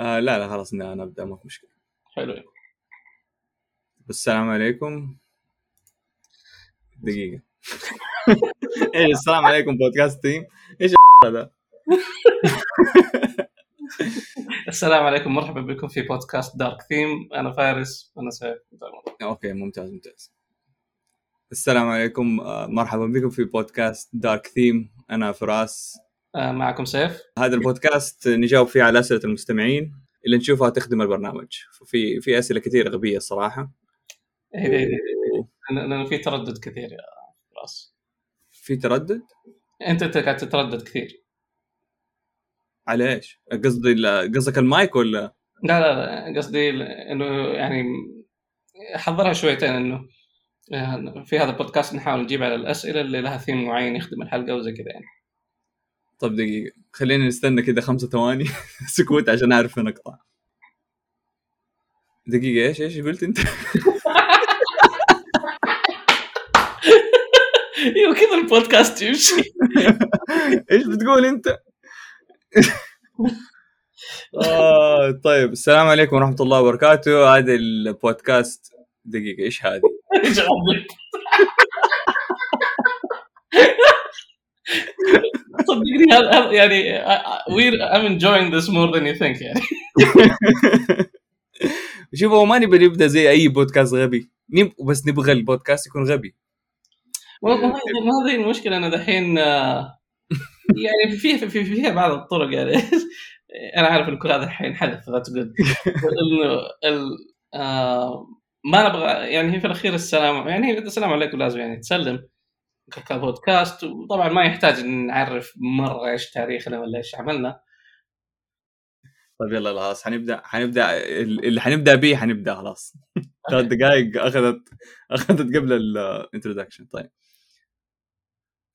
آه لا لا خلاص ن- نبدأ ما في مشكلة. حلو. السلام عليكم. دقيقة. إيش السلام عليكم بودكاست تيم؟ إيش هذا؟ السلام عليكم مرحبا بكم في بودكاست Dark Theme. أنا فارس أنا سيف okay ممتاز ممتاز. السلام عليكم آه، مرحبا بكم في بودكاست Dark Theme. أنا فراس. معكم سيف. هذا البودكاست نجاوب فيه على أسئلة المستمعين. اللي نشوفها تخدم البرنامج. في في أسئلة كثير غبية الصراحة. إيه، إيه، إيه. لأنه في تردد كثير يا فراس. في تردد؟ أنت قاعد تتردد كثير. على إيش؟ قصدي قصدك المايك ولا؟ لا لا لا. قصدي إنه يعني حضرها شويتين إنه آه، في هذا البودكاست نحاول نجيب على الأسئلة اللي لها ثيم معين يخدم الحلقة وزي كذا يعني. طب دقيقة خلينا نستنى كده خمسة ثواني سكوت عشان أعرف وين أقطع دقيقة إيش إيش قلت أنت؟ أيوه كذا البودكاست يمشي إيش بتقول أنت؟ آه طيب السلام عليكم ورحمة الله وبركاته هذا البودكاست دقيقة إيش هذه؟ إيش عندك؟ صدقني هذا يعني وير I'm enjoying this more than you think يعني. شوف هو ما نبي نبدأ زي أي بودكاست غبي. نب... بس نبغى البودكاست يكون غبي. ما ما هذه المشكلة أنا دحين يعني في في في- فيها بعض الطرق يعني. أنا عارف إن كل هذا الحين حدث ذات جود انه ال- ما نبغى يعني هي في الأخير السلام يعني السلام عليكم لازم يعني تسلم. كبودكاست وطبعا ما يحتاج نعرف مرة إيش تاريخنا ولا إيش عملنا. طيب يلا خلاص حنبدأ حنبدأ اللي حنبدأ به حنبدأ خلاص. ثلاث دقائق أخذت أخذت قبل ال introduction طيب.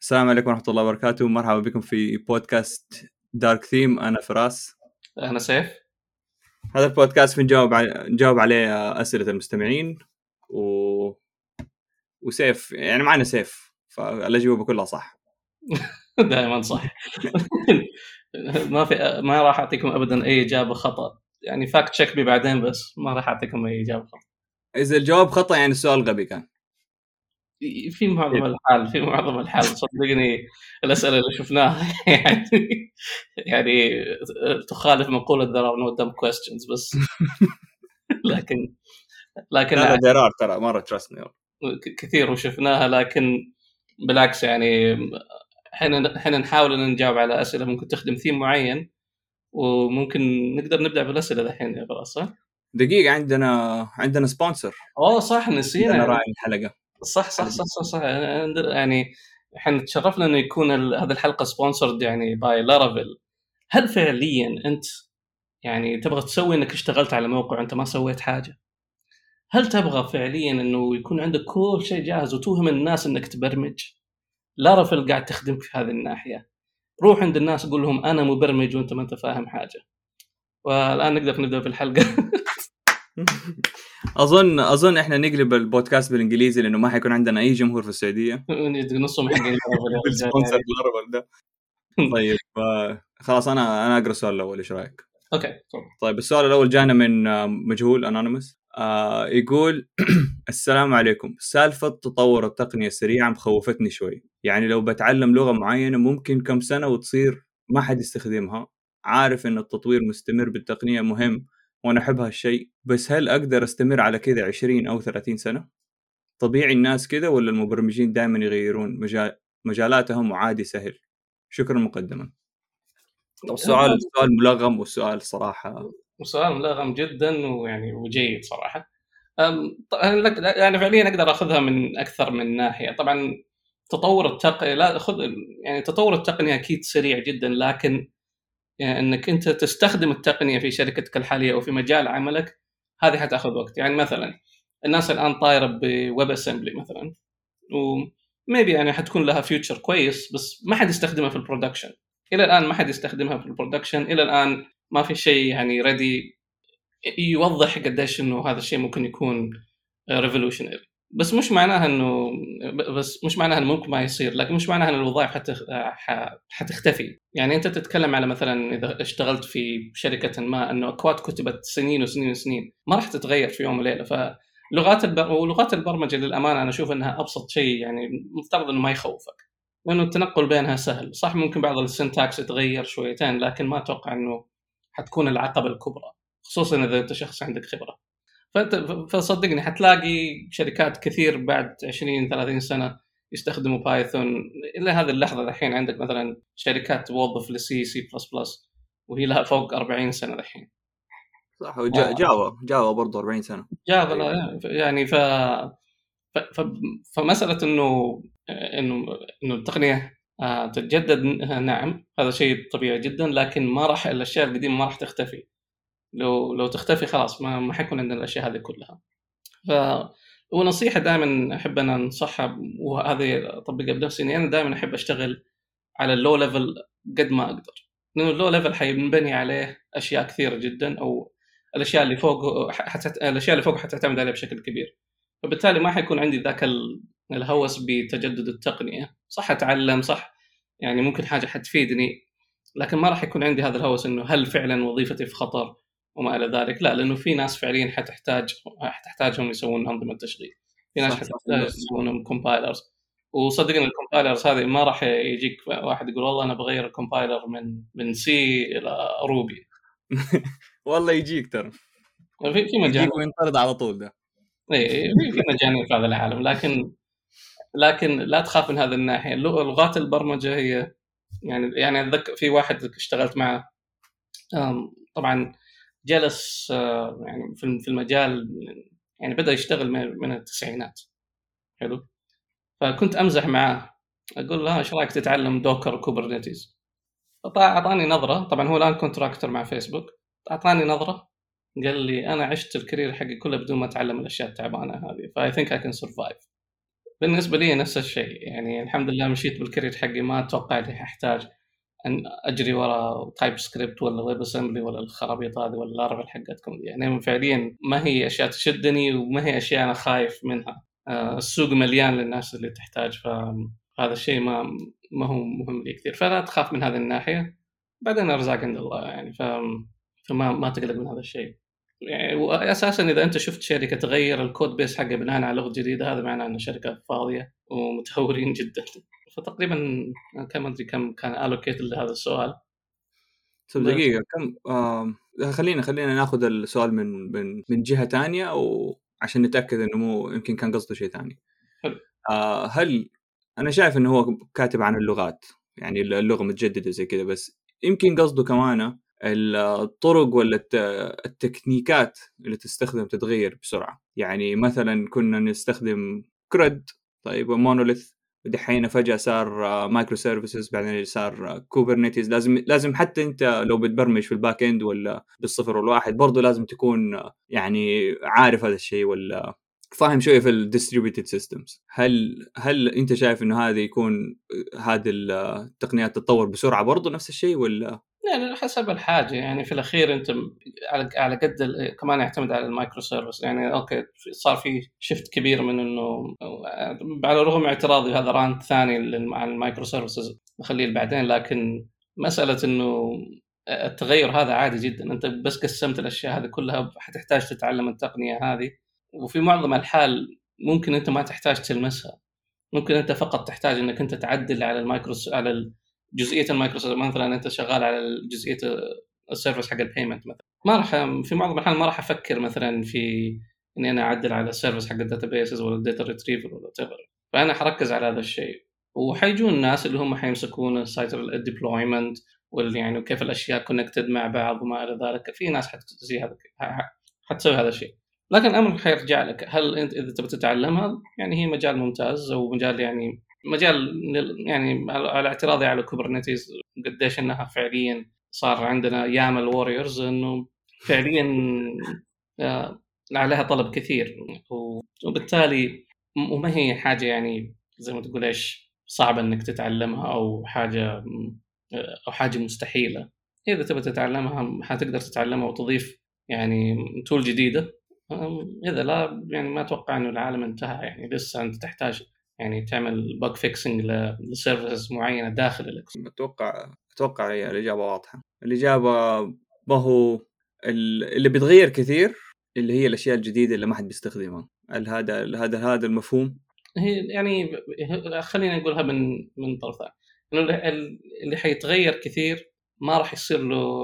السلام عليكم ورحمة الله وبركاته. مرحبا بكم في بودكاست Dark Theme أنا فراس. أنا سيف. هذا البودكاست بنجاوب على نجاوب عليه أسئلة المستمعين و وسيف يعني معنا سيف. فالاجوبه كلها صح دائما صح. ما في ما راح أعطيكم ابدا أي إجابة خطأ. يعني fact check بي بعدين بس ما راح أعطيكم أي إجابة خطأ. إذا الجواب خطأ يعني السؤال غبي كان. في معظم الحال في معظم الحال. صدقني الأسئلة اللي شفناها يعني يعني تخالف مقوله there are no dumb questions بس. لكن لكن لا ترى مرة trust ك- كثير وشفناها لكن بالعكس يعني إحنا إحنا نحاول إن نجاوب على أسئلة ممكن تخدم ثيم معين وممكن نقدر نبدأ بالأسئلة الحين يا فراس صح؟ دقيقة عندنا عندنا sponsor أوه صح انا نسينا راعي الحلقة صح صح صح صح, صح. يعني إحنا تشرفنا إنه يكون ال- هذه الحلقة sponsored يعني by Laravel هل فعليا أنت يعني تبغى تسوي إنك اشتغلت على موقع وأنت ما سويت حاجة؟ هل تبغى فعليا إنه يكون عندك كل شيء جاهز وتوهم الناس إنك تبرمج؟ Laravel قاعد تخدمك في هذه الناحية. روح عند الناس قول لهم أنا مبرمج وأنت ما أنت فاهم حاجة. والآن نقدر نبدأ في الحلقة. اظن أظن إحنا نقلب البودكاست بالإنجليزي لأنه ما حيكون عندنا أي جمهور في السعودية نصهم حقين ده طيب آه، خلاص أنا أنا أقرأ السؤال الأول إيش رأيك؟ okay تفضل. طيب السؤال الأول جانا من آه، مجهول anonymous آه يقول السلام عليكم. سالفة تطور التقنية السريعة مخوفتني شوي. يعني لو بتعلم لغة معينة ممكن كم سنة وتصير ما حد يستخدمها. عارف إن التطوير مستمر بالتقنية مهم وأنا أحب هالشيء. بس هل أقدر أستمر على كذا 20 أو 30 سنة؟ طبيعي الناس كذا ولا المبرمجين دائما يغيرون؟ مجال مجالاتهم وعادي سهل. شكرا مقدما. السؤال السؤال ملغم والسؤال صراحة وسؤال ملغم جدا ويعني وجيد صراحة. يعني فعليا أقدر أخذها من أكثر من ناحية. طبعا تطور التقنيه لا خذ يعني تطور التقنية أكيد سريع جدا لكن يعني إنك أنت تستخدم التقنية في شركتك الحالية أو في مجال عملك هذه حتأخذ وقت. يعني مثلا الناس الآن طايرة ب WebAssembly مثلا و maybe يعني حتكون لها future كويس بس ما حد يستخدمها في ال production إلى الآن ما حد يستخدمها في ال production إلى الآن ما في شيء يعني ready يوضح قديش إنه هذا الشيء ممكن يكون revolutionary بس مش معناها إنه بس مش معناها إنه ممكن ما يصير لكن مش معناها ان الوظائف حت حتختفي. يعني أنت تتكلم على مثلا إذا اشتغلت في شركة ما إنه أكواد كتبت سنين وسنين وسنين ما راح تتغير في يوم وليلة. فلغات البر... ولغات البرمجة للأمانة أنا أشوف إنها أبسط شيء يعني مفترض إنه ما يخوفك. لأنه التنقل بينها سهل. صح ممكن بعض ال syntax يتغير شويتين لكن ما أتوقع إنه حتكون العقبه الكبرى خصوصا إذا أنت شخص عندك خبرة. فأنت فصدقني حتلاقي شركات كثير بعد 20 30 سنة يستخدموا Python إلى هذه اللحظة الحين عندك مثلا شركات توظف لسي سي بلس بلس وهي لها فوق 40 سنة الحين صح و Java Java برضه 40 سنة. Java يعني ف... ف... فمسألة إنه إنه إنه التقنية آه، تتجدد نعم هذا شيء طبيعي جدا لكن ما راح الأشياء القديمة ما راح تختفي. لو لو تختفي خلاص ما ما حيكون عندنا الأشياء هذه كلها. ف ونصيحه دائما أحب أنا أنصحها وهذه اطبقها بنفسي اني أنا دائما أحب أشتغل على ال low level قد ما أقدر. لأنه ال low level حينبني عليه أشياء كثيرة جدا أو الأشياء اللي فوق حتت... الأشياء اللي فوق حتعتمد عليها بشكل كبير. فبالتالي ما حيكون عندي ذاك الهوس بتجدد التقنية. صح أتعلم صح. يعني ممكن حاجة حتفيدني لكن ما راح يكون عندي هذا الهوس إنه هل فعلا وظيفتي في خطر وما إلى ذلك؟ لا لأنه في ناس فعليا حتحتاج حتحتاجهم يسوون انظمه تشغيل في ناس حتحتاج يسوون compilers وصدقني ال compilers هذه ما راح يجيك واحد يقول والله أنا بغير ال compiler من من C إلى Ruby والله يجيك ترى. في في مجال. يجيك وينطرد على طول ده. اي في مجانين في هذا العالم لكن لكن لا تخاف من هذه الناحية. لغات البرمجة هي يعني يعني أتذكر في واحد اشتغلت معه طبعا جلس آه، يعني في المجال يعني بدأ يشتغل من التسعينات. حلو؟ فكنت أمزح معاه أقول له إيش رأيك تتعلم Docker و Kubernetes؟ أعطاني نظرة طبعا هو الآن contractor مع فيسبوك أعطاني نظرة قال لي أنا عشت ال career حقي كله بدون ما أتعلم الأشياء التعبانة هذه ف I think I can survive بالنسبة لي نفس الشيء. يعني الحمد لله مشيت بال career حقي ما أتوقع إني احتاج أن أجري ورا TypeScript ولا WebAssembly ولا الخرابيط هذه ولا ال Laravel حقتكم يعني فعليا ما هي أشياء تشدني وما هي أشياء أنا خايف منها. آه، السوق مليان للناس اللي تحتاج فهذا الشيء ما ما هو مهم لي كثير. فلا تخاف من هذه الناحية. بعدين أرزاق عند الله يعني فما ما تقلق من هذا الشيء. يعني واساسا إذا أنت شفت شركة تغير الكود بيس حقها بناء على لغة جديدة هذا معناه إن الشركة فاضية ومتهورين جدا. فتقريبا كم أدري كم كان الوكيت لهذا السؤال. طيب دقيقة كم؟ آه خلينا خلينا ناخذ السؤال من من من جهة ثانية أو عشان نتأكد إنه مو يمكن كان قصده شيء ثاني. آه هل أنا شايف إنه هو كاتب عن اللغات يعني اللغة متجددة زي كذا بس يمكن قصده كمان الطرق ولا التكنيكات اللي تستخدم تتغير بسرعة. يعني مثلا كنا نستخدم create طيب monolith ودحين فجأة صار microservices بعدين صار Kubernetes لازم لازم حتى أنت لو بتبرمج في ال backend ولا بالصفر والواحد برضه لازم تكون يعني عارف هذا الشيء ولا فاهم شوية في ال distributed systems هل هل أنت شايف إنه هذا يكون هذه التقنيات تتطور بسرعة برضه نفس الشيء ولا يعني حسب الحاجة يعني في الأخير أنت على قد كمان يعتمد على ال micro service يعني okay صار في shift كبير من إنه على الرغم اعتراضي هذا rant ثاني عن ال micro services نخليه بعدين لكن مسألة إنه التغير هذا عادي جدا. أنت بس قسمت الأشياء هذه كلها حتحتاج تتعلم التقنية هذه. وفي معظم الحال ممكن أنت ما تحتاج تلمسها. ممكن أنت فقط تحتاج إنك أنت تعدل على المايكرو على جزئية ال microservice مثلا أنت شغال على جزئية ال service حق ال payment مثلا. ما راح في معظم الأحيان ما راح أفكر مثلا في إني أنا أعدل على ال service حق ال databases ولا ال data retriever ولا whatever فأنا حركز على هذا الشيء. وحيجون الناس اللي هم حيمسكون ال side ال deployment واللي يعني وكيف الأشياء connected مع بعض وما إلى ذلك. في ناس حتسوي هذا حتسوي هذا الشيء. لكن الأمر حيرجع لك. هل أنت إذا تبي تتعلمها؟ يعني هي مجال ممتاز أو مجال يعني مجال يعني على اعتراضي على Kubernetes قديش إنها فعليا صار عندنا YAML warriors إنه فعليا آه، عليها طلب كثير. وبالتالي وما هي حاجة يعني زي ما تقول إيش صعبة إنك تتعلمها أو حاجة آه، أو حاجة مستحيلة. إذا تبغى تتعلمها حتقدر تتعلمها وتضيف يعني tool جديدة. إذا لا يعني ما أتوقع إنه العالم انتهى يعني. لسه أنت تحتاج يعني تعمل bug fixing ل services معينة داخل ال X أتوقع أتوقع هي الإجابة واضحة. الإجابة ما هو اللي بيتغير كثير اللي هي الأشياء الجديدة اللي ما حد بيستخدمها. هذا هذا هذا المفهوم؟ هي يعني خلينا نقولها من من طرف ثاني. إنه اللي حيتغير كثير ما راح يصير له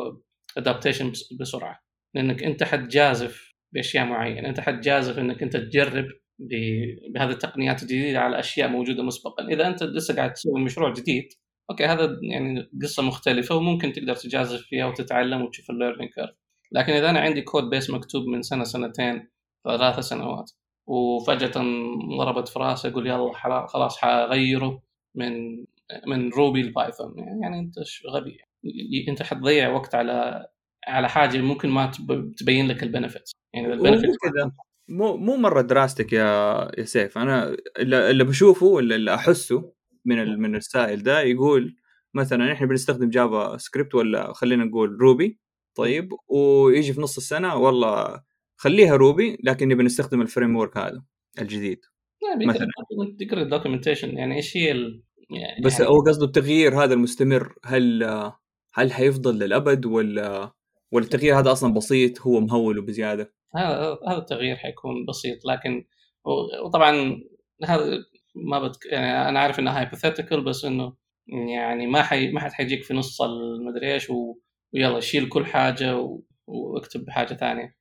adaptation بسرعة. لأنك أنت حتجازف بأشياء معينة. أنت حتجازف إنك أنت تجرب بهذه التقنيات الجديدة على أشياء موجودة مسبقا. إذا أنت لسه قاعد تسوي مشروع جديد okay هذا يعني قصة مختلفة وممكن تقدر تجازف فيها وتتعلم وتشوف ال learning curve لكن إذا أنا عندي code base مكتوب من سنة سنتين ثلاث سنوات وفجأة ضربت في راسي أقول يلا خلاص حغيره من من روبي لبايثون يعني أنت غبي. أنت حتضيع وقت على على حاجة ممكن ما تبين لك ال benefit يعني ال benefit كذا. مو مو مرة دراستك يا يا سيف. أنا اللي بشوفه ولا اللي أحسه من من السائل ده يقول مثلا إحنا بنستخدم جافا سكريبت ولا خلينا نقول روبي؟ طيب. ويجي في نص السنة والله خليها روبي لكن نبي نستخدم ال framework هذا الجديد. مثلا. تقرأ ال documentation. يعني إيش هي ال... يعني بس هو قصده التغيير هذا المستمر هل هل حيفضل للأبد ولا ولا التغيير هذا أصلا بسيط هو مهول بزيادة؟ هذا هذا التغيير حيكون بسيط لكن وطبعا هذا ما بتك... يعني أنا عارف انها hypothetical بس إنه يعني ما حي... ما حد حيجيك في نص المدري إيش و... ويلا شيل كل حاجة و... واكتب حاجة ثانية.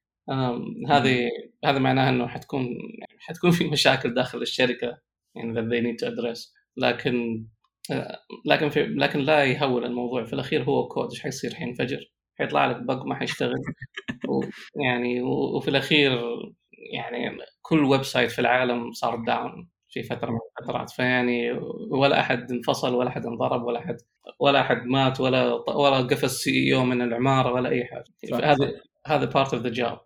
هذه هذا معناه إنه حتكون يعني حتكون في مشاكل داخل الشركة يعني that they need to address. لكن لكن في لكن لا يهول الموضوع. في الأخير هو كود إيش حيصير حينفجر؟ حيطلع لك bug ما حيشتغل. يعني وفي الأخير يعني كل website في العالم صار down في فترة من الفترات. فيعني ولا أحد انفصل ولا أحد انضرب ولا أحد ولا أحد مات ولا ولا قفز CEO من العمارة ولا أي حاجة. هذا هذا part of the job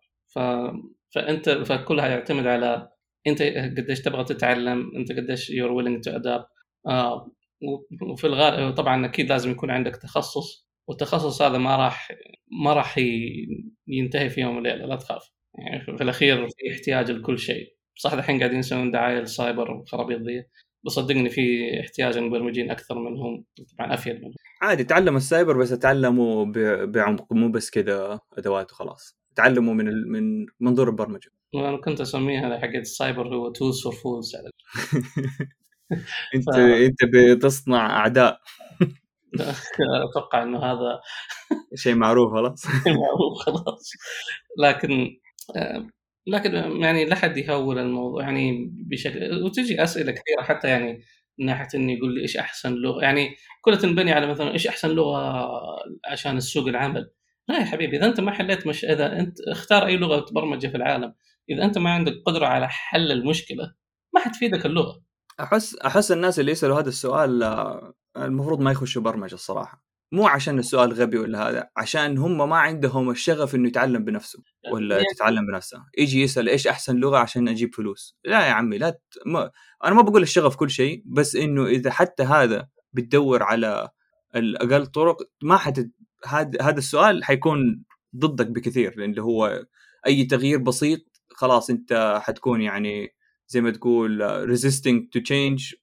فأنت فكلها يعتمد على أنت قديش تبغى تتعلم أنت قديش you're willing to adapt وفي الغالب طبعا أكيد لازم يكون عندك تخصص. والتخصص هذا ما راح ما راح ينتهي في يوم وليله لا تخاف. يعني في الأخير في احتياج لكل شيء. صح الحين قاعدين يسوون دعاية للسايبر والخرابيط ذي بس صدقني في احتياج للمبرمجين أكثر منهم طبعا أفيد منهم. عادي تعلم السايبر بس تعلموا بعمق مو بس كذا أدوات وخلاص. تعلموا من من منظور البرمجة. وأنا كنت أسميها حقت السايبر هو tools for fools أنت ف... أنت بتصنع أعداء. أتوقع إنه هذا شيء معروف خلاص. معروف خلاص. لكن لكن يعني لا حد يهول الموضوع يعني بشكل وتجي أسئلة كثيرة حتى يعني من ناحية إنه يقول لي إيش أحسن لغة يعني كلها تنبني على مثلا إيش أحسن لغة عشان السوق العمل. لا يا حبيبي إذا أنت ما حليت مش إذا أنت اختار أي لغة برمجه في العالم إذا أنت ما عندك قدرة على حل المشكلة ما حتفيدك اللغة. أحس أحس الناس اللي يسألوا هذا السؤال آه، المفروض ما يخشوا برمجة الصراحة. مو عشان السؤال غبي ولا هذا عشان هم ما عندهم الشغف إنه يتعلم بنفسه ولا يعني تتعلم بنفسها يجي يسأل إيش أحسن لغة عشان أجيب فلوس؟ لا يا عمي لا ت... ما... أنا ما بقول الشغف كل شيء بس إنه إذا حتى هذا بتدور على الاقل طرق ما حت هذا هذا السؤال حيكون ضدك بكثير لأنه هو أي تغيير بسيط خلاص أنت حتكون يعني زي ما تقول resisting to change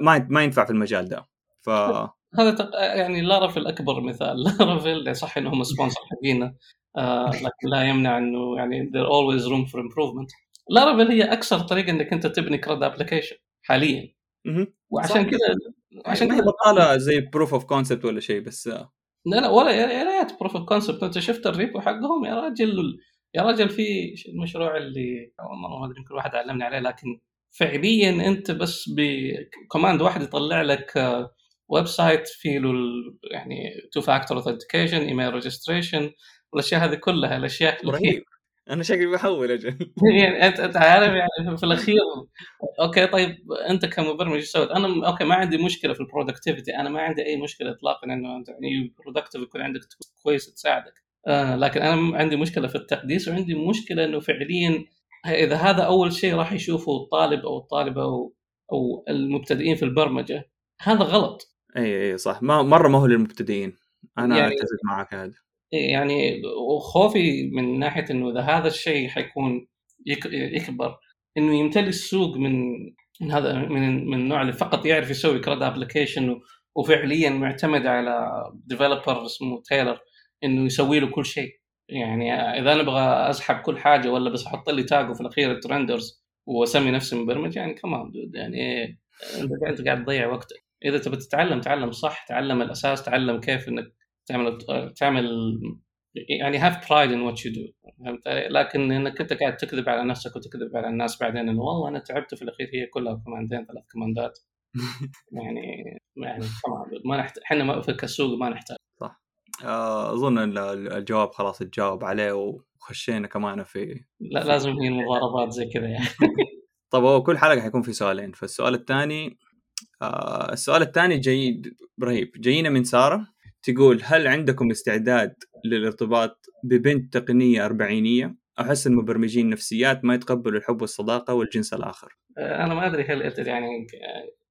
ما ما ينفع في المجال ده. ف هذا تق... يعني لارافيل أكبر مثال. لارافيل صح إنهم sponsor حقينا آه لكن لا يمنع إنه يعني there always room for improvement. لارافيل هي أكثر طريقة إنك أنت تبني CRUD application حاليا. وعشان كذا عشان كذا بطاله زي proof of concept ولا شيء بس لا لا ولا يا ريت proof of concept أنت شفت ال repo حقهم؟ يا راجل يا راجل في المشروع اللي ما أدري كل واحد علمني عليه لكن فعليا أنت بس ب command واحد يطلع لك website فيه له يعني two factor authentication email registration الأشياء هذه كلها الأشياء رهيب. أنا شكلي بحول أجل. يعني أنت أنت عارف يعني في الأخير. okay طيب أنت كمبرمج إيش سويت؟ أنا okay ما عندي مشكلة في ال productivity أنا ما عندي أي مشكلة اطلاقا إنه أنت يعني productive يكون عندك كويس تساعدك. آه لكن أنا عندي مشكلة في التقديس وعندي مشكلة إنه فعليا إذا هذا أول شيء راح يشوفه الطالب أو الطالبة أو أو المبتدئين في البرمجة هذا غلط. إي إي صح. ما مرة ما هو للمبتدئين. أنا يعني أتفق معك هذا. يعني وخوفي من ناحية إنه إذا هذا الشيء حيكون يكبر إنه يمتلي السوق من من هذا من من النوع اللي فقط يعرف يسوي CRUD application وفعليا معتمد على developer اسمه تايلر إنه يسوي له كل شيء. يعني إذا أنا أبغى أسحب كل حاجة ولا بس أحط لي tag وفي الأخير it renders وأسمي نفسي مبرمج يعني كمان يعني أنت قاعد تضيع وقتك. إذا تبي تتعلم تعلم صح تعلم الأساس تعلم كيف إنك تعمل تعمل يعني have pride in what you do فهمت لكن إنك أنت قاعد تكذب على نفسك وتكذب على الناس بعدين إنه والله أنا تعبت في الأخير هي كلها كماندين ثلاث كماندات يعني يعني ما نحتاج إحنا في كسوق ما نحتاج. صح. آه، أظن إن الجواب خلاص تجاوب عليه وخشينا كمان في لا لازم هي المضاربات زي كذا يعني. طب هو كل حلقة حيكون في سؤالين فالسؤال الثاني آه السؤال الثاني جاي رهيب جاينا من سارة تقول هل عندكم استعداد للارتباط ببنت تقنية أربعينية؟ أحس المبرمجين نفسيات ما يتقبلوا الحب والصداقة والجنس الآخر. آه، أنا ما أدري هل يعني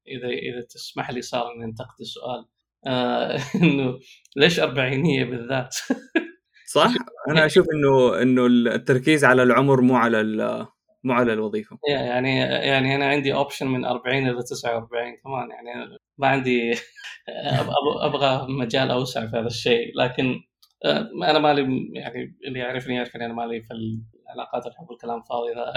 اذا إذا تسمح لي صار إن انتقد السؤال آه إنه ليش أربعينية بالذات؟ صح؟ أنا أشوف انه إنه التركيز على العمر مو على مو على الوظيفة. يعني يعني أنا عندي option من 40 إلى 49 كمان يعني ما عندي أبغى مجال أوسع في هذا الشيء لكن آه، أنا مالي يعني اللي يعرفني يعرفني أنا مالي في العلاقات الحب والكلام فاضي ذا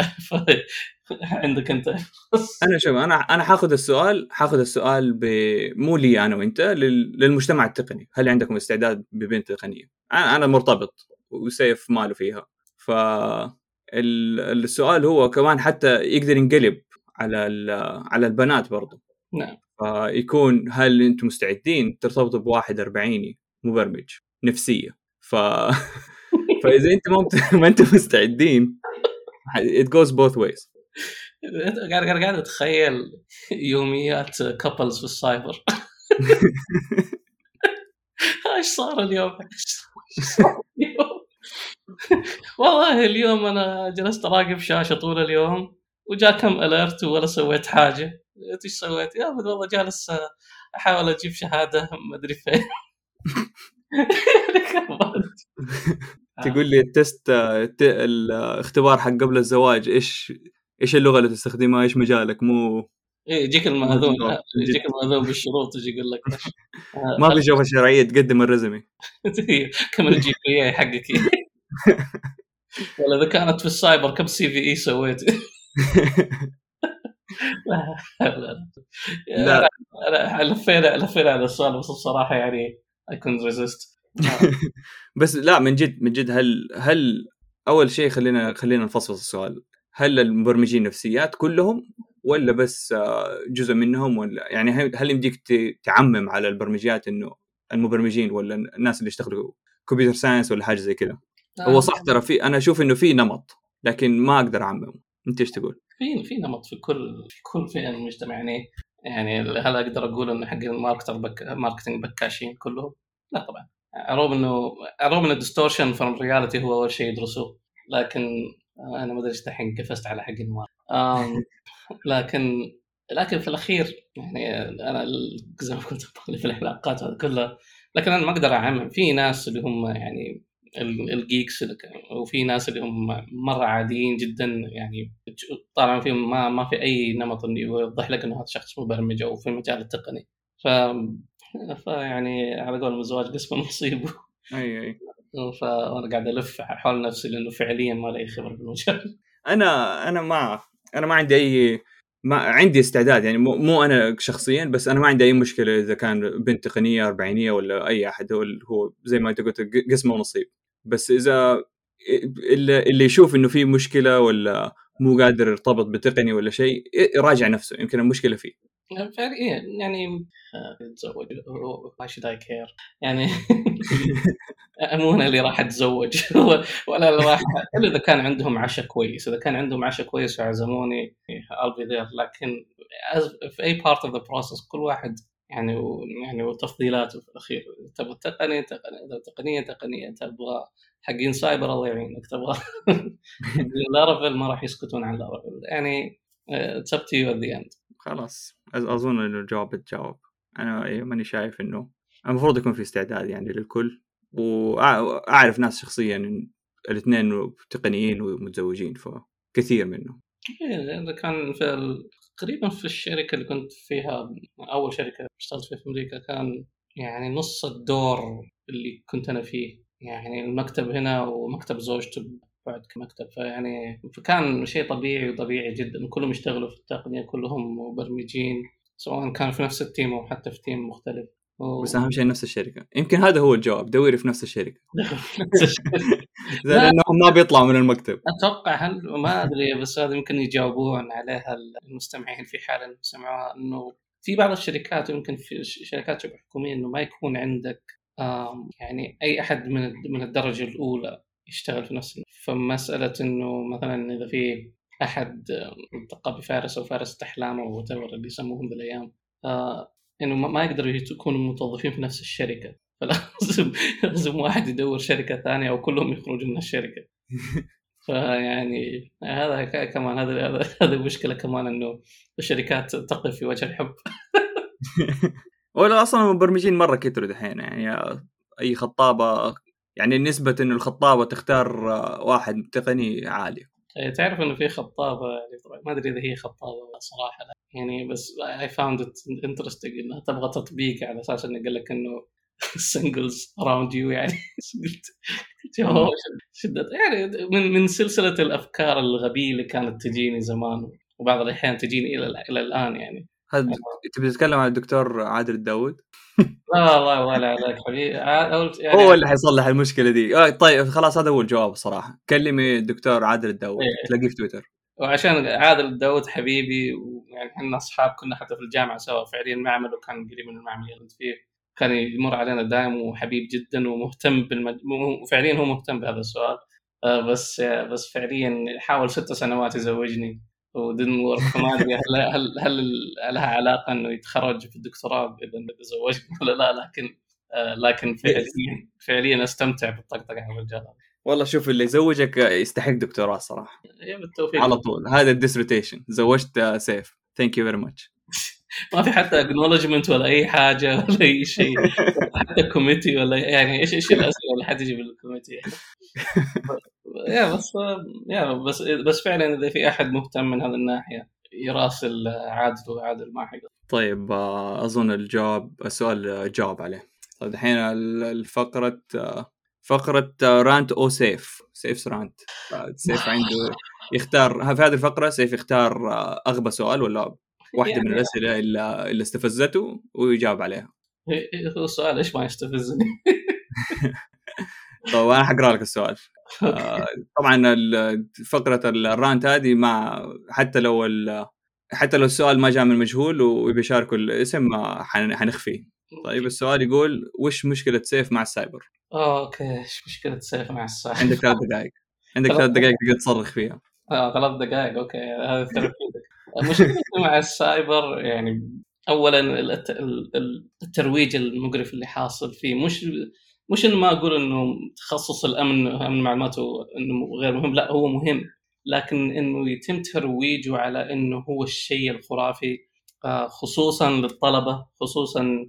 عندك أنت؟ أنا شوف أنا أنا حاخذ السؤال حاخذ السؤال ب... مو لي أنا وأنت للمجتمع التقني. هل عندكم استعداد ببنت تقنية؟ أنا أنا مرتبط وسيف ماله فيها. ف السؤال هو كمان حتى يقدر ينقلب على على البنات برضو. نعم. فيكون هل أنتم مستعدين ترتبطوا بواحد أربعيني؟ مبرمج نفسية. ف فإذا أنت ما ما أنتم مستعدين it goes both ways. قاعد قاعد قاعد أتخيل يوميات couples في السايبر. إيش صار اليوم؟ إيش صار اليوم؟ والله اليوم أنا جلست أراقب شاشة طول اليوم وجاء كم alert ولا سويت حاجة. قلت إيش سويت؟ يا والله جالس أحاول أجيب شهادة ما أدري فين. تقول لي ال test الاختبار حق قبل الزواج إيش إيش اللغة اللي تستخدمها؟ إيش مجالك؟ مو إيه يجيك المأذون يجيك المأذون بالشروط يجي يقول لك ما في شوفه شرعية تقدم ال résumé. كم ال GPA حقك؟ ولا إذا كانت في السايبر كم CVE سويت؟ لا لا لا. لفينا لفينا على السؤال بس الصراحة يعني اي كنت ريزيست بس لا من جد من جد هل هل أول شيء خلينا خلينا نفصل السؤال. هل المبرمجين نفسيات كلهم ولا بس آه، جزء منهم ولا؟ يعني هل يمديك تعمم على البرمجيات إنه المبرمجين ولا الناس اللي يشتغلوا computer science ولا حاجة زي كذا؟ هو صح ترى في أنا أشوف إنه في نمط لكن ما أقدر اعمم أنت إيش تقول؟ في في نمط في كل في كل فئة من المجتمع. يعني يعني هل أقدر أقول إنه حق ال marketer بك marketing بكاشين كلهم؟ لا طبعا. رغم إنه رغم إن ال distortion from reality هو أول شيء يدرسوه لكن أنا ما أدري إيش دحين قفزت على حق ال marketing لكن لكن في الأخير يعني أنا زي ما قلت في العلاقات كلها لكن أنا ما أقدر أعمم. في ناس اللي هم يعني الجيكس وفي ناس اللي هم مرة عاديين جدا يعني طالما فيهم ما ما في أي نمط إنه يوضح لك إنه هذا شخص مبرمج أو في المجال التقني. ف فيعني على قول الزواج قسم نصيبه. أي أي. فانا قاعد ألف حول نفسي لأنه فعليا ما لي خبرة في المجال أنا أنا ما أنا ما عندي أي ما عندي استعداد يعني مو, مو أنا شخصيا بس أنا ما عندي أي مشكلة إذا كان بنت تقنية أربعينية ولا أي أحد هو زي ما أنت قلت قسم ونصيب بس إذا اللي يشوف إنه في مشكلة ولا مو قادر يرتبط بتقني ولا شيء يراجع نفسه يمكن المشكلة فيه. فعليا يعني تزوج why should I care يعني مو أنا اللي راح أتزوج ولا راح إلا إذا كان عندهم عشاء كويس. إذا كان عندهم عشاء كويس وعزموني I'll be there. لكن في أي part of the process كل واحد يعني و... يعني وتفضيلاته في الأخير. تبغى تقني تقني. تقنية تقنية. تبغى حقين سايبر الله يعينك. تبغى Laravel ما راح يسكتون عن Laravel يعني it's up to you at the end خلاص. أظن إنه الجواب. بتجاوب أنا إيه، ماني شايف إنه المفروض يكون في استعداد يعني للكل. واعرف ناس شخصيا الاثنين تقنيين ومتزوجين ف كثير منه إيه كان في. تقريبا في الشركة اللي كنت فيها أول شركة اشتغلت فيها في أمريكا كان يعني نص الدور اللي كنت أنا فيه. يعني المكتب هنا ومكتب زوجته بعد كم مكتب. فيعني فكان شيء طبيعي وطبيعي جدا. كلهم يشتغلوا في التقنية كلهم مبرمجين سواء كان في نفس ال team أو حتى في team مختلف. و... بس أهم شيء نفس الشركة. يمكن هذا هو الجواب. دوري في نفس الشركة. لأنهم ما بيطلعوا من المكتب. أتوقع هل ما أدري بس هذا يمكن يجاوبون عليها المستمعين في حال سمعوها إنه في بعض الشركات يمكن في شركات شبه حكومية إنه ما يكون عندك يعني أي أحد من من الدرجة الأولى يشتغل في نفس فمسألة إنه مثلا إذا في أحد التقى بفارس أو فارس احلامه أو اللي يسموهم ذي الأيام آه إنه ما يقدروا يكونوا موظفين في نفس الشركة. فلازم لازم واحد يدور شركة ثانية أو كلهم يخرجوا من الشركة. فيعني هذا كمان هذا هذا مشكلة كمان إنه الشركات تقف في وجه الحب. ولا أصلا المبرمجين مرة كثروا دحين يعني أي خطابة يعني نسبة إنه الخطابة تختار واحد تقني عالية إيه، تعرف إنه في خطابة يعني ما أدري إذا هي خطابة صراحة لا. يعني بس I found it interesting إنها تبغى تطبيق على أساس إنه قال لك إنه singles around you يعني. قلت قلت شدت؟ يعني من من سلسلة الأفكار الغبية اللي كانت تجيني زمان وبعض الأحيان تجيني إلى إلى الآن يعني. هل تبي تتكلم عن الدكتور عادل الداود؟ لا والله ولا عليك حبيبي. يعني هو اللي حيصلح المشكلة دي. آه طيب خلاص هذا هو الجواب صراحة. كلمي الدكتور عادل الداود إيه. تلاقيه في تويتر. وعشان عادل الداود حبيبي ويعني إحنا أصحاب كنا حتى في الجامعة سوا فعليا معمل وكان قريب من المعمل اللي فيه. كان يمر علينا دائم وحبيب جدا ومهتم بالمج... فعليا هو مهتم بهذا السؤال. آه، بس بس فعليا حاول ست سنوات يزوجني. ودن ورك ما ادري هل هل هل لها علاقة إنه يتخرج في الدكتوراه إذا تزوجت ولا لا؟ لكن آه، لكن فعليا فعليا أستمتع بالطقطقة على الرجال والله شوف اللي يزوجك يستحق دكتوراه صراحة. بالتوفيق. على طول. هذا ال dissertation زوجت سيف. thank you very much ما في حتى acknowledgment ولا أي حاجة ولا أي شيء. حتى committee ولا يعني إيش إيش الأسئلة اللي حتجي بال committee يا بس يا بس بس فعلا إذا في أحد مهتم من هذه الناحية يراسل عادل وعادل ما حيقدر. طيب آه، أظن الجواب السؤال جاوب عليه. طيب الحين الفقرة فقرة rant أو سيف سيف rant سيف عنده يختار في هذه الفقرة سيف يختار آه، أغبى سؤال ولا واحدة يعني من الأسئلة اللي, اللي استفزته ويجاوب عليها. هو السؤال إيش ما يستفزني؟ طيب أنا حقرأ لك السؤال. آه، طبعا فقرة ال rant هذه ما حتى لو حتى لو السؤال ما جاء من مجهول وبيشاركوا الاسم حنخفيه طيب السؤال يقول وش مشكلة سيف مع السايبر؟ أوكي إيش مشكلة سيف مع السايبر؟ عندك ثلاث دقائق. عندك ثلاث دقائق تقدر تصرخ فيها. آه ثلاث دقائق okay هذا therapeutic مشكلتي مع السايبر يعني اولا الترويج المقرف اللي حاصل فيه. مش مش إنه ما أقول إنه تخصص الأمن أمن المعلومات إنه غير مهم لا هو مهم. لكن إنه يتم ترويجه على إنه هو الشيء الخرافي آه، خصوصا للطلبة خصوصا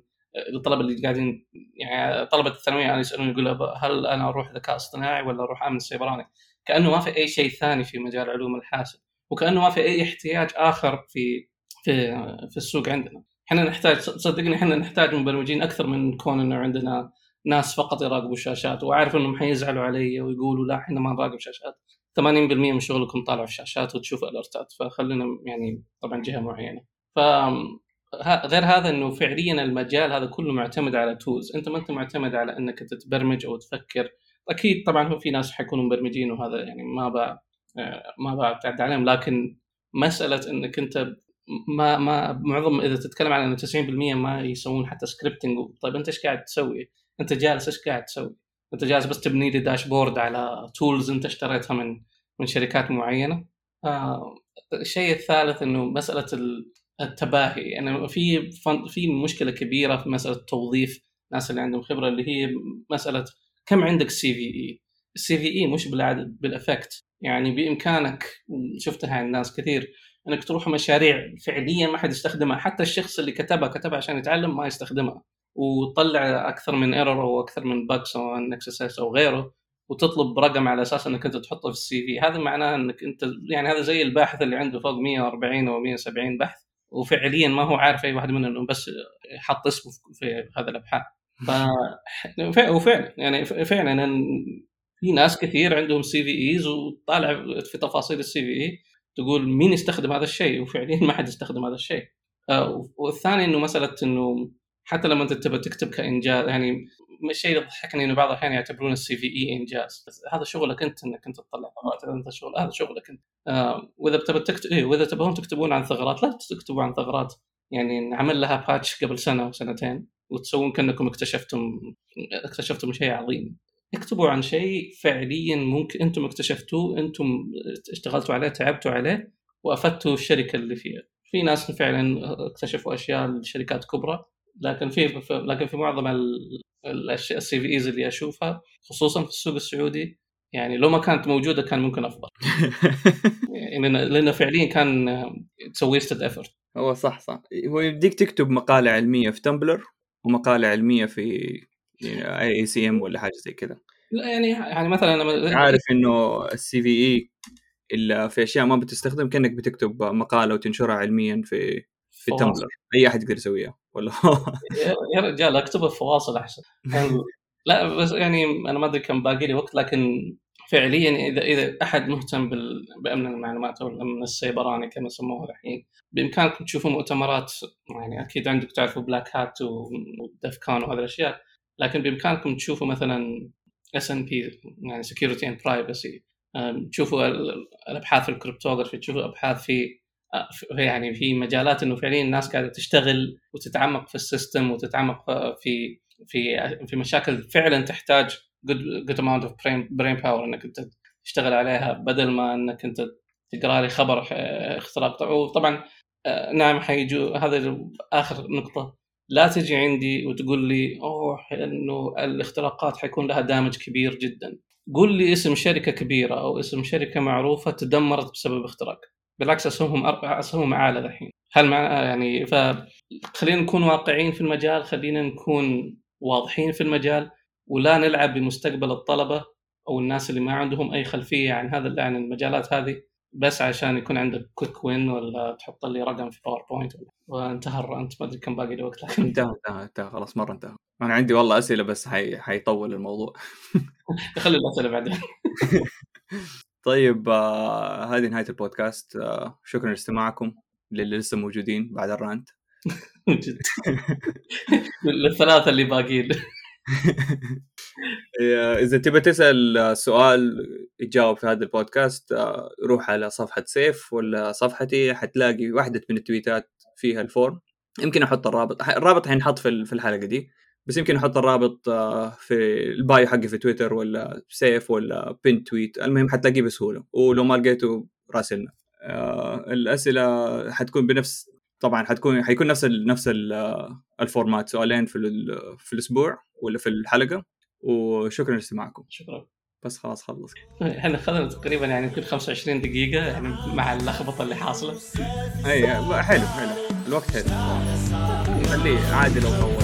للطلبة اللي قاعدين يعني طلبة الثانوية يعني يسألون يقول هل أنا أروح ذكاء اصطناعي ولا أروح أمن سيبراني؟ كأنه ما في أي شيء ثاني في مجال علوم الحاسب. وكأنه ما في أي احتياج آخر في في في السوق عندنا. إحنا نحتاج صدقني إحنا نحتاج مبرمجين أكثر من كون إنه عندنا ناس فقط يراقبوا الشاشات. وأعرف إنهم حيزعلوا علي ويقولوا لا إحنا ما نراقب شاشات. 80% من شغلكم طالع في الشاشات وتشوف ال alert ات فخلينا يعني طبعا جهة معينة. ف غير هذا إنه فعليا المجال هذا كله معتمد على tools أنت ما أنت معتمد على إنك تتبرمج أو تفكر. أكيد طبعا هو في ناس حيكونوا مبرمجين وهذا يعني ما بقى ما بعتعد عليهم لكن مسألة إنك أنت ما ما معظم إذا تتكلم عن إنه 90% ما يسوون حتى scripting طيب أنت إيش قاعد تسوي؟ أنت جالس إيش قاعد تسوي؟ أنت جالس بس تبني لي dashboard على tools أنت اشتريتها من من شركات معينة. آه الشيء الثالث إنه مسألة التباهي يعني في في مشكلة كبيرة في مسألة توظيف الناس اللي عندهم خبرة اللي هي مسألة كم عندك CVE؟ ال CVE مش بالعدد بال effect يعني بإمكانك شفتها عند ناس كثير إنك تروح مشاريع فعليا ما حد يستخدمها حتى الشخص اللي كتبها كتبها عشان يتعلم ما يستخدمها وطلع أكثر من error أو أكثر من bug سواء XSS أو غيره وتطلب رقم على أساس إنك أنت تحطه في ال CV. هذا معناه إنك أنت يعني هذا زي الباحث اللي عنده فوق 140 أو 170 بحث وفعليا ما هو عارف أي واحد منهم بس حط اسمه في هذا الأبحاث. ف وفعلا يعني فعلا في ناس كثير عندهم CVEs وطالع في تفاصيل ال CVE تقول مين يستخدم هذا الشيء؟ وفعليا ما حد يستخدم هذا الشيء. آه، والثاني إنه مسألة إنه حتى لما أنت تبغى تكتب كإنجاز يعني الشيء اللي ضحكني إنه بعض الأحيان يعتبرون السي في اي إنجاز. بس هذا شغلك أنت إنك أنت تطلع ثغرات أنت شغل هذا شغلك أنت. آه وإذا بتبغى تكتب إيه وإذا تبغون تكتبون عن ثغرات لا تكتبوا عن ثغرات. يعني نعمل لها باتش قبل سنة وسنتين وتسوون كأنكم اكتشفتم اكتشفتم شيء عظيم. اكتبوا عن شيء فعليا ممكن أنتم اكتشفتوه أنتم اشتغلتوا عليه تعبتوا عليه وأفدتوا الشركة اللي فيها. في ناس فعلا اكتشفوا أشياء لشركات كبرى لكن في لكن في معظم الأشياء ال CVEs اللي أشوفها خصوصا في السوق السعودي يعني لو ما كانت موجودة كان ممكن أفضل. يعني لأنه فعليا كان تسوي wasted effort هو صح صح. هو زيك تكتب مقالة علمية في Tumblr ومقالة علمية في ACM ولا حاجة زي كذا لا يعني يعني مثلا أنا عارف إنه ال CVE إلا في أشياء ما بتستخدم كأنك بتكتب مقالة وتنشرها علميا في في Tumblr أي أحد يقدر يسويها ولا يا رجال أكتبها في فواصل أحسن. لا بس يعني أنا ما أدري كم باقي لي وقت لكن فعليا إذا إذا أحد مهتم بأمن المعلومات أو الأمن السيبراني كما يسموه الحين بإمكانكم تشوفوا مؤتمرات يعني أكيد عندك تعرفوا Black Hat و DEF CON وهذه الأشياء. لكن بإمكانكم تشوفوا مثلا S&P يعني security and privacy تشوفوا الأبحاث في ال cryptography تشوفوا أبحاث في يعني في مجالات إنه فعليا الناس قاعدة تشتغل وتتعمق في ال system وتتعمق في في في مشاكل فعلا تحتاج good amount of brain, brain power إنك أنت تشتغل عليها بدل ما إنك أنت تقرأ لي خبر اختراق. وطبعا آه، نعم حيجوا هذا آخر نقطة. لا تجي عندي وتقول لي أوه إنه الاختراقات حيكون لها دامج كبير جدا. قول لي اسم شركة كبيرة أو اسم شركة معروفة تدمرت بسبب اختراق. بالعكس أسهمهم أسهمهم اعلى الحين. هل مع يعني فخلينا نكون واقعيين في المجال خلينا نكون واضحين في المجال ولا نلعب بمستقبل الطلبة أو الناس اللي ما عندهم أي خلفية عن هذا عن المجالات هذه. بس عشان يكون عندك quick win ولا تحط لي رقم في PowerPoint وانتهى أنت ما أدري كم باقي لي وقت لكن انتهى انتهى انتهى خلاص مرة انتهى. أنا عندي والله أسئلة بس حي... حيطول الموضوع. خلي الأسئلة بعدين. طيب آه هذه نهاية البودكاست. آه شكرا لاستماعكم. للي لسه موجودين بعد ال rant. للثلاثة اللي باقيين. إذا تبى تسأل سؤال يتجاوب في هذا البودكاست آه، روح على صفحة سيف ولا صفحتي حتلاقي واحدة من التويتات فيها ال form. يمكن أحط الرابط الرابط حينحط في الحلقة دي. بس يمكن أحط الرابط آه، في ال bio حقي في تويتر ولا سيف ولا pinned tweet. المهم حتلاقيه بسهولة. ولو ما لقيته راسلنا. آه، الأسئلة حتكون بنفس طبعا حتكون حيكون نفس ال نفس ال الفورمات. سؤالين في في الأسبوع ولا في الحلقة. وشكرا لاستماعكم. شكرا. بس خلاص خلص. إحنا اخذنا تقريبا يعني يمكن 25 دقيقة يعني مع اللخبطة اللي حاصلة. اي حلو حلو. الوقت حلو. خليه عادي لو طول.